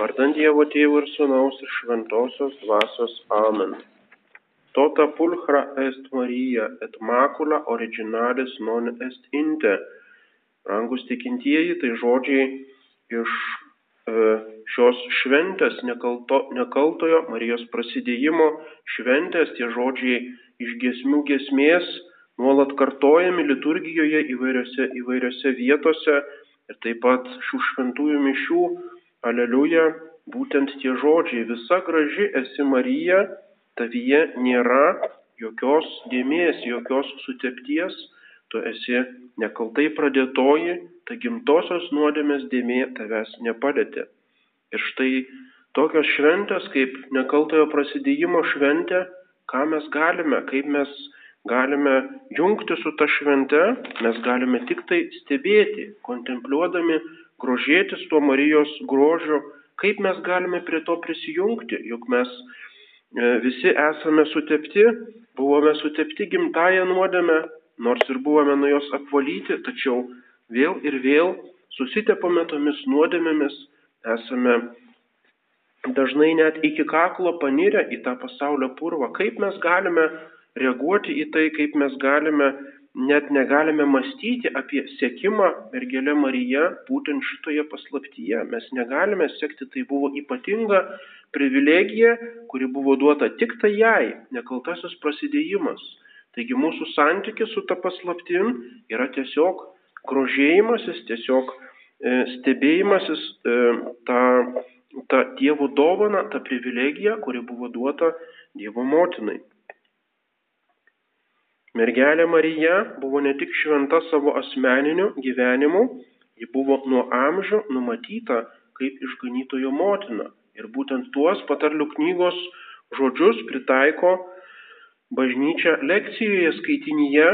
Vardant Dievo Tėvų ir Sūnaus ir Šventosios Dvasios Amen. Tota pulchra est Marija, et macula originalis non est inte. Rangus tikintieji, tai žodžiai iš e, šios šventės nekalto, nekaltojo Marijos prasidėjimo šventės, tie žodžiai iš gesmių gesmės nuolat kartojami liturgijoje įvairiose, įvairiose vietose ir taip pat šių šventųjų mišių Aleliuja, būtent tie žodžiai, visa graži esi Marija, tavyje nėra jokios dėmės, jokios sutepties, tu esi nekaltai pradėtoji, ta gimtosios nuodėmės dėmė tavęs nepalėtė. Ir štai tokios šventės kaip nekaltojo prasidėjimo šventė, ką mes galime, kaip mes galime jungti su ta švente, mes galime tik tai stebėti, kontempliuodami grožėtis tuo Marijos grožiu, kaip mes galime prie to prisijungti, juk mes e, visi esame sutepti, buvome sutepti gimtają nuodėmę, nors ir buvome nuo jos apvalyti, tačiau vėl ir vėl susitepame tomis nuodėmėmis, esame dažnai net iki kaklo panirę į tą pasaulio purvą. Kaip mes galime reaguoti į tai, kaip mes galime net negalime mąstyti apie sekimą mergelė Marija būtent šitoje paslaptyje. Mes negalime sekti, tai buvo ypatinga privilegija, kuri buvo duota tik tai jai, nekaltasis prasidėjimas. Taigi mūsų santykis su ta paslaptim yra tiesiog grožėjimasis, tiesiog e, stebėjimasis e, tą, tą Dievo dovaną, tą privilegiją, kuri buvo duota Dievo motinai. Mergelė Marija buvo ne tik šventa savo asmeniniu gyvenimu, ji buvo nuo amžių numatyta kaip išganytojo motina. Ir būtent tuos patarlių knygos žodžius pritaiko bažnyčia lekcijoje skaitinyje,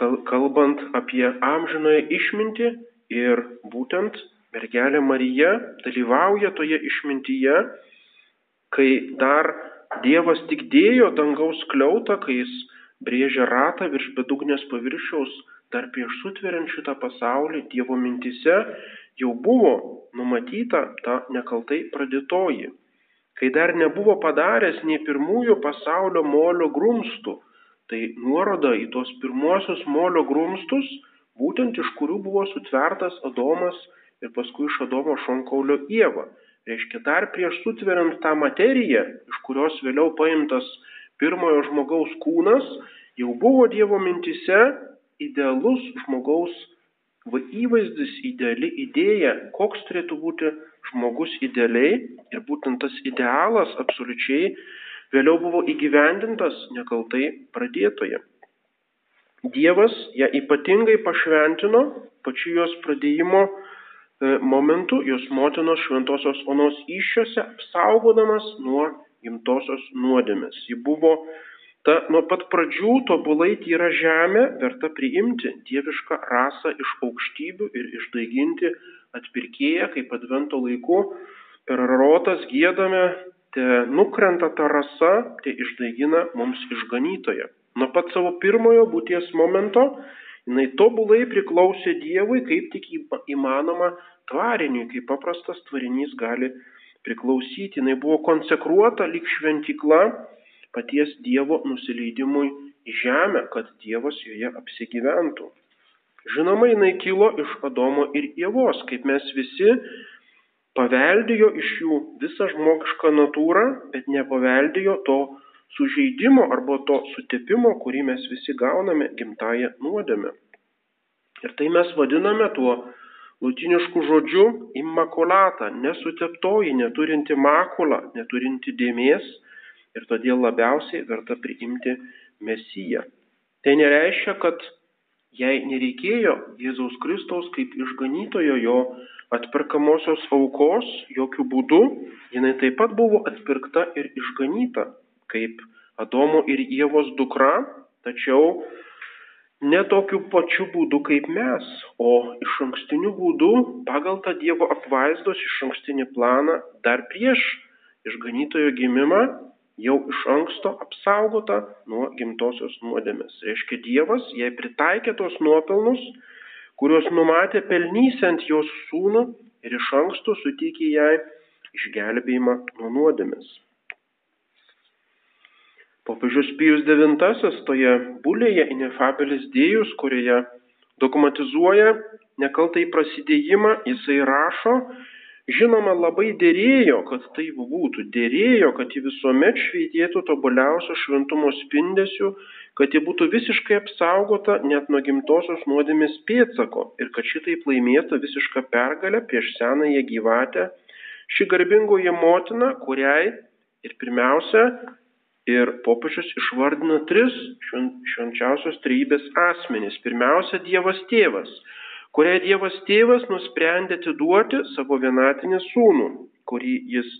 kalbant apie amžinoje išmintį ir būtent mergelė Marija dalyvauja toje išmintyje, kai dar Dievas tik dėjo dangaus kliautą, kai jis brėžia ratą virš bedugnės paviršiaus, dar prieš sutveriant šitą pasaulį Dievo mintise jau buvo numatyta ta nekaltai pradėtoji. Kai dar nebuvo padaręs nei pirmųjų pasaulio molio grumstų, tai nuoroda į tuos pirmuosius molio grumstus, būtent iš kurių buvo sutvertas Adomas ir paskui iš Adomo šonkaulio Ieva. Reiškia, dar prieš sutveriant tą materiją, iš kurios vėliau paimtas pirmojo žmogaus kūnas jau buvo Dievo mintise idealus žmogaus va, įvaizdis, ideali idėja, koks turėtų būti žmogus idealiai ir būtent tas idealas absoliučiai vėliau buvo įgyvendintas nekaltai pradėtoje. Dievas ją ypatingai pašventino pačiu jos pradėjimo e, momentu, jos motinos šventosios onos iššiose, apsaugodamas nuo gimtosios nuodėmės. Ji buvo ta nuo pat pradžių tobulai tyra žemė, verta priimti dievišką rasą iš aukštybių ir išdaiginti atpirkėją, kaip advento laiku per rotas gėdame, te nukrenta ta rasa, te išdaigina mums išganytoje. Nuo pat savo pirmojo būties momento jinai tobulai priklausė Dievui, kaip tik įmanoma tvariniui, kaip paprastas tvarinys gali priklausyti, jinai buvo konsekruota lyg šventikla paties Dievo nusileidimui į žemę, kad Dievas joje apsigyventų. Žinoma, jinai kilo iš Adomo ir Ievos, kaip mes visi paveldėjo iš jų visą žmogišką natūrą, bet nepaveldėjo to sužeidimo arba to sutepimo, kurį mes visi gauname gimtają nuodėmę. Ir tai mes vadiname tuo Lutinišku žodžiu immaculata, nesuteptoji, neturinti makulą, neturinti dėmės ir todėl labiausiai verta priimti Mesiją. Tai nereiškia, kad jai nereikėjo Jėzaus Kristaus kaip išganytojo jo atperkamosios aukos, jokių būdų, jinai taip pat buvo atpirkta ir išganyta, kaip Adomo ir Ievos dukra, tačiau ne tokiu pačiu būdu kaip mes, o iš ankstiniu būdu pagal tą Dievo apvaizdos iš ankstinį planą dar prieš išganytojo gimimą jau iš anksto apsaugota nuo gimtosios nuodėmės. Reiškia, Dievas jai pritaikė tos nuopelnus, kuriuos numatė pelnysiant jos sūnų ir iš anksto suteikė jai išgelbėjimą nuo nuodėmės. Popiežius Pijus IX toje bulėje Inefabilis Dėjus, kurioje dogmatizuoja nekaltai prasidėjimą, jisai rašo, žinoma, labai dėrėjo, kad taip būtų, dėrėjo, kad ji visuomet šveitėtų tobuliausio šventumo spindesių, kad ji būtų visiškai apsaugota net nuo gimtosios nuodėmės pėtsako ir kad šitaip laimėtų visišką pergalę prieš senąją gyvatę, ši garbingoji motina, kuriai ir pirmiausia, ir popiežius išvardina tris švenčiausios trybės asmenys. Pirmiausia, Dievas tėvas, kuriai Dievas tėvas nusprendė atiduoti savo vienatinį sūnų, kurį jis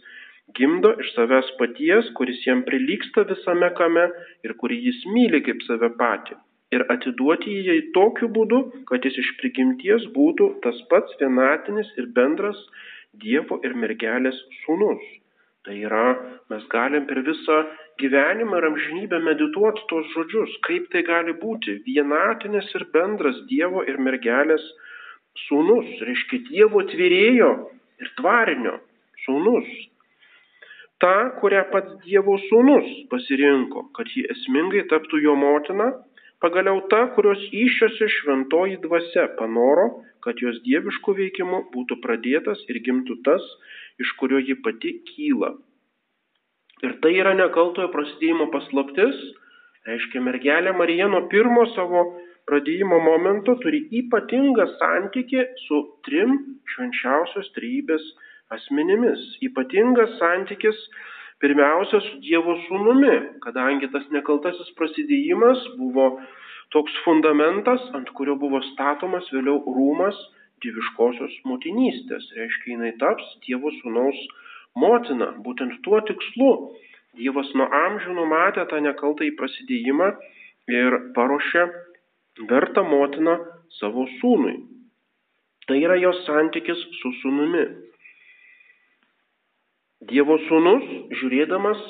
gimdo iš savęs paties, kuris jam prilyksta visame kame ir kurį jis myli kaip save patį. Ir atiduoti jį tokiu būdu, kad jis iš prigimties būtų tas pats vienatinis ir bendras Dievo ir mergelės sūnus. Tai yra, mes galim per visą gyvenimą ir amžinybę medituoti tos žodžius, kaip tai gali būti vienatinis ir bendras Dievo ir mergelės sūnus, reiškia Dievo tvyrėjo ir tvarinio sūnus. Ta, kurią pats Dievo sūnus pasirinko, kad ji esmingai taptų jo motina, pagaliau ta, kurios iššiose šventoji dvasia panoro, kad jos dieviškų veikimų būtų pradėtas ir gimtų tas, iš kurio ji pati kyla. Ir tai yra nekaltojo prasidėjimo paslaptis, reiškia mergelė Marija nuo pirmo savo pradėjimo momento turi ypatingą santykį su trim švenčiausios trybės asmenimis. Ypatingas santykis pirmiausia su Dievo sūnumi, kadangi tas nekaltasis prasidėjimas buvo toks fundamentas, ant kurio buvo statomas vėliau rūmas dieviškosios motinystės. Reiškia, jinai taps Dievo sūnaus motina. Būtent tuo tikslu Dievas nuo amžių numatė tą nekaltą į prasidėjimą ir paruošė vertą motiną savo sūnui. Tai yra jos santykis su sūnumi. Dievo sūnus, žiūrėdamas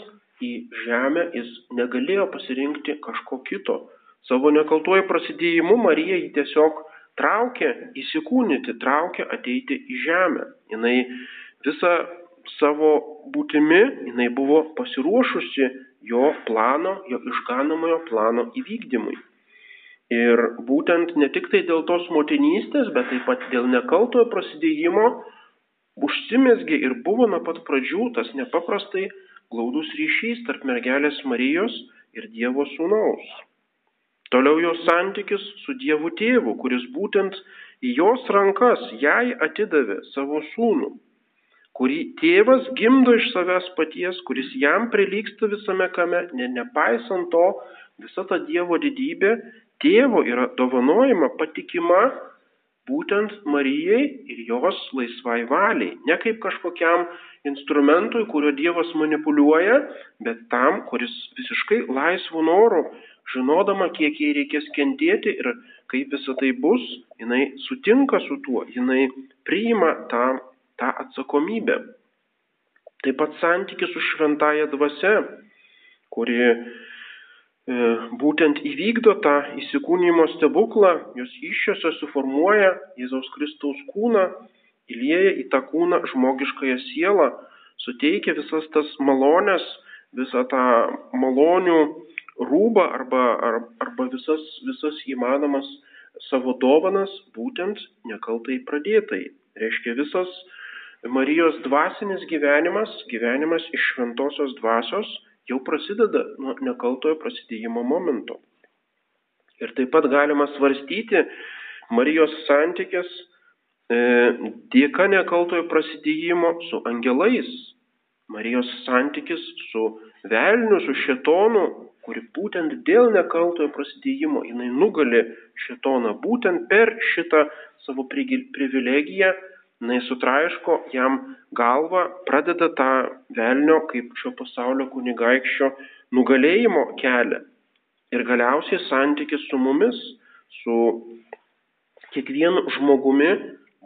į žemę, jis negalėjo pasirinkti kažko kito. Savo nekaltuoju prasidėjimu Marija jį tiesiog traukė įsikūnyti, traukė ateiti į žemę. Jis visą savo būtimi, jinai buvo pasiruošusi jo plano, jo išganomojo plano įvykdymui. Ir būtent ne tik tai dėl tos motinystės, bet taip pat dėl nekaltojo prasidėjimo užsimesgė ir buvo nuo pat pradžių tas nepaprastai glaudus ryšys tarp mergelės Marijos ir Dievo sūnaus. Toliau jos santykis su Dievu tėvu, kuris būtent į jos rankas jai atidavė savo sūnų, kurį tėvas gimdo iš savęs paties, kuris jam prilyksta visame kame, ne, nepaisant to, visa ta Dievo didybė tėvo yra dovanojama patikima būtent Marijai ir jos laisvai valiai. Ne kaip kažkokiam instrumentui, kurio Dievas manipuliuoja, bet tam, kuris visiškai laisvų norų žinodama, kiek jai reikės kentėti ir kaip visą tai bus, jinai sutinka su tuo, jinai priima tą, tą atsakomybę. Taip pat santykis su šventaja dvasia, kuri e, būtent įvykdo tą įsikūnymo stebuklą, jos iššiose suformuoja Jėzaus Kristaus kūną, įlieja į tą kūną žmogiškąją sielą, suteikia visas tas malonės, visą tą malonių rūbą arba, ar, arba visas, visas įmanomas savo dovanas būtent nekaltai pradėtai. Reiškia visas Marijos dvasinis gyvenimas, gyvenimas iš šventosios dvasios jau prasideda nuo nekaltojo prasidėjimo momento. Ir taip pat galima svarstyti Marijos santykės e, dėka nekaltojo prasidėjimo su angelais. Marijos santykis su velniu, su šetonu kuri būtent dėl nekaltojo prasidėjimo jinai nugali šitoną, būtent per šitą savo privilegiją jinai sutraiško jam galvą, pradeda tą velnio kaip šio pasaulio kunigaikščio nugalėjimo kelią. Ir galiausiai santykis su mumis, su kiekvienu žmogumi,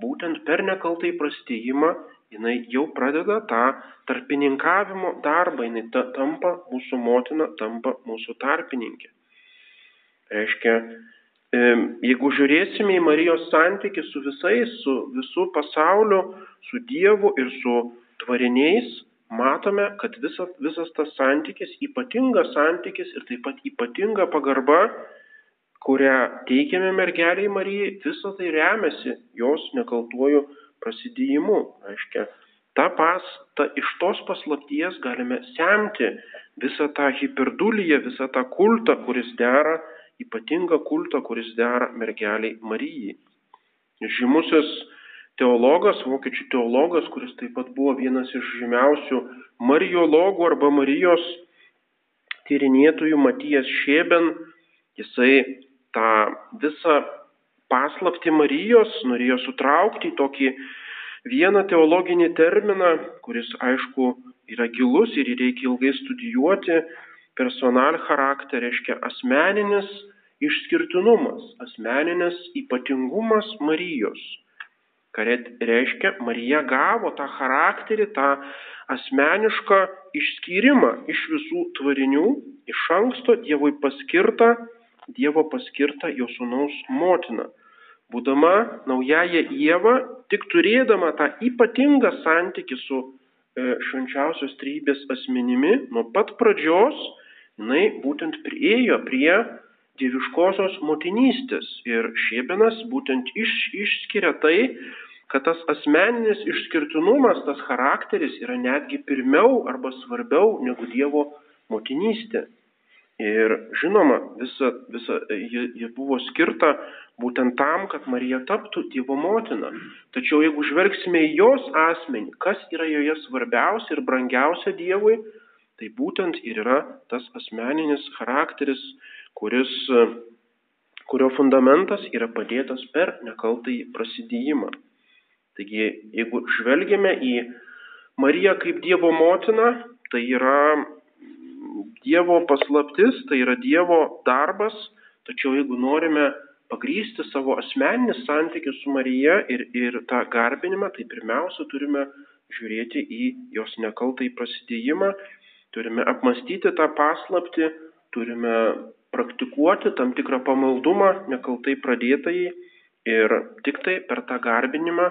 būtent per nekaltai prasidėjimą jinai jau pradeda tą tarpininkavimo darbą, jinai ta, tampa mūsų motina, tampa mūsų tarpininkė. Reiškia, jeigu žiūrėsime į Marijos santykių su visais, su visų pasauliu, su Dievu ir su tvariniais matome, kad visa, visas tas santykis, ypatingas santykis ir taip pat ypatinga pagarba, kurią teikiame mergeliai Marijai, visa tai remiasi jos nekaltuoju prasidėjimu. Aiškia, ta pas, ta, iš tos paslapties galime semti visą tą hiperduliją, visą tą kultą, kuris dera, ypatingą kultą, kuris dera mergeliai Marijai. Žymusis teologas, vokiečių teologas, kuris taip pat buvo vienas iš žymiausių mariologų arba Marijos tyrinėtojų Matijas Šėben, jisai tą visą paslapti Marijos norėjo sutraukti į tokį vieną teologinį terminą, kuris aišku yra gilus ir jį reikia ilgai studijuoti, personal charakter reiškia asmeninis išskirtinumas, asmeninis ypatingumas Marijos. Ką reiškia, Marija gavo tą charakterį, tą asmenišką išskyrimą iš visų tvarinių, iš anksto Dievui paskirtą, Dievo paskirtą jo sunaus motiną. Būdama naujaja Jėva, tik turėdama tą ypatingą santykių su e, švenčiausios trybės asmenimi, nuo pat pradžios jinai būtent priejo prie dieviškosios motinystės. Ir Šėbenas būtent iš, išskiria tai, kad tas asmeninis išskirtinumas, tas charakteris yra netgi pirmiau arba svarbiau negu Dievo motinystė. Ir žinoma, visa, visa, ji, ji buvo skirta būtent tam, kad Marija taptų Dievo motina. Tačiau jeigu žvelgsime į jos asmenį, kas yra joje svarbiausia ir brangiausia Dievui, tai būtent ir yra tas asmeninis charakteris, kuris, kurio fundamentas yra padėtas per nekaltąjį prasidėjimą. Taigi, jeigu žvelgiame į Mariją kaip Dievo motiną, tai yra Dievo paslaptis, tai yra Dievo darbas, tačiau jeigu norime pagrysti savo asmeninį santykių su Marija ir, ir tą garbinimą, tai pirmiausia turime žiūrėti į jos nekaltai prasidėjimą, turime apmastyti tą paslapti, turime praktikuoti tam tikrą pamaldumą nekaltai pradėtai ir tik tai per tą garbinimą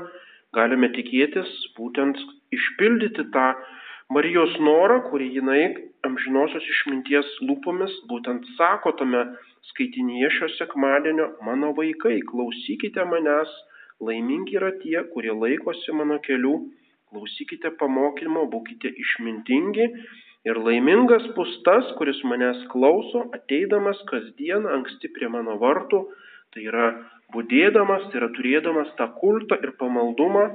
galime tikėtis būtent išpildyti tą Marijos norą, kurį jinai amžinosios išminties lūpomis būtent sako tame skaitinyje šio sekmadienio, mano vaikai, klausykite manęs, laimingi yra tie, kurie laikosi mano kelių, klausykite pamokymo, būkite išmintingi ir laimingas bus tas, kuris manęs klauso, ateidamas kasdien anksti prie mano vartų, tai yra būdėdamas, tai yra turėdamas tą kultą ir pamaldumą,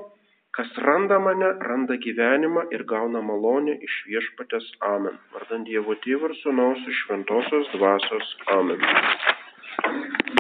Kas randa mane, randa gyvenimą ir gauna malonę iš viešpatės Amen. Vardant Dievo Tėvų ir Sūnaus iš Šventosios Dvasios Amen.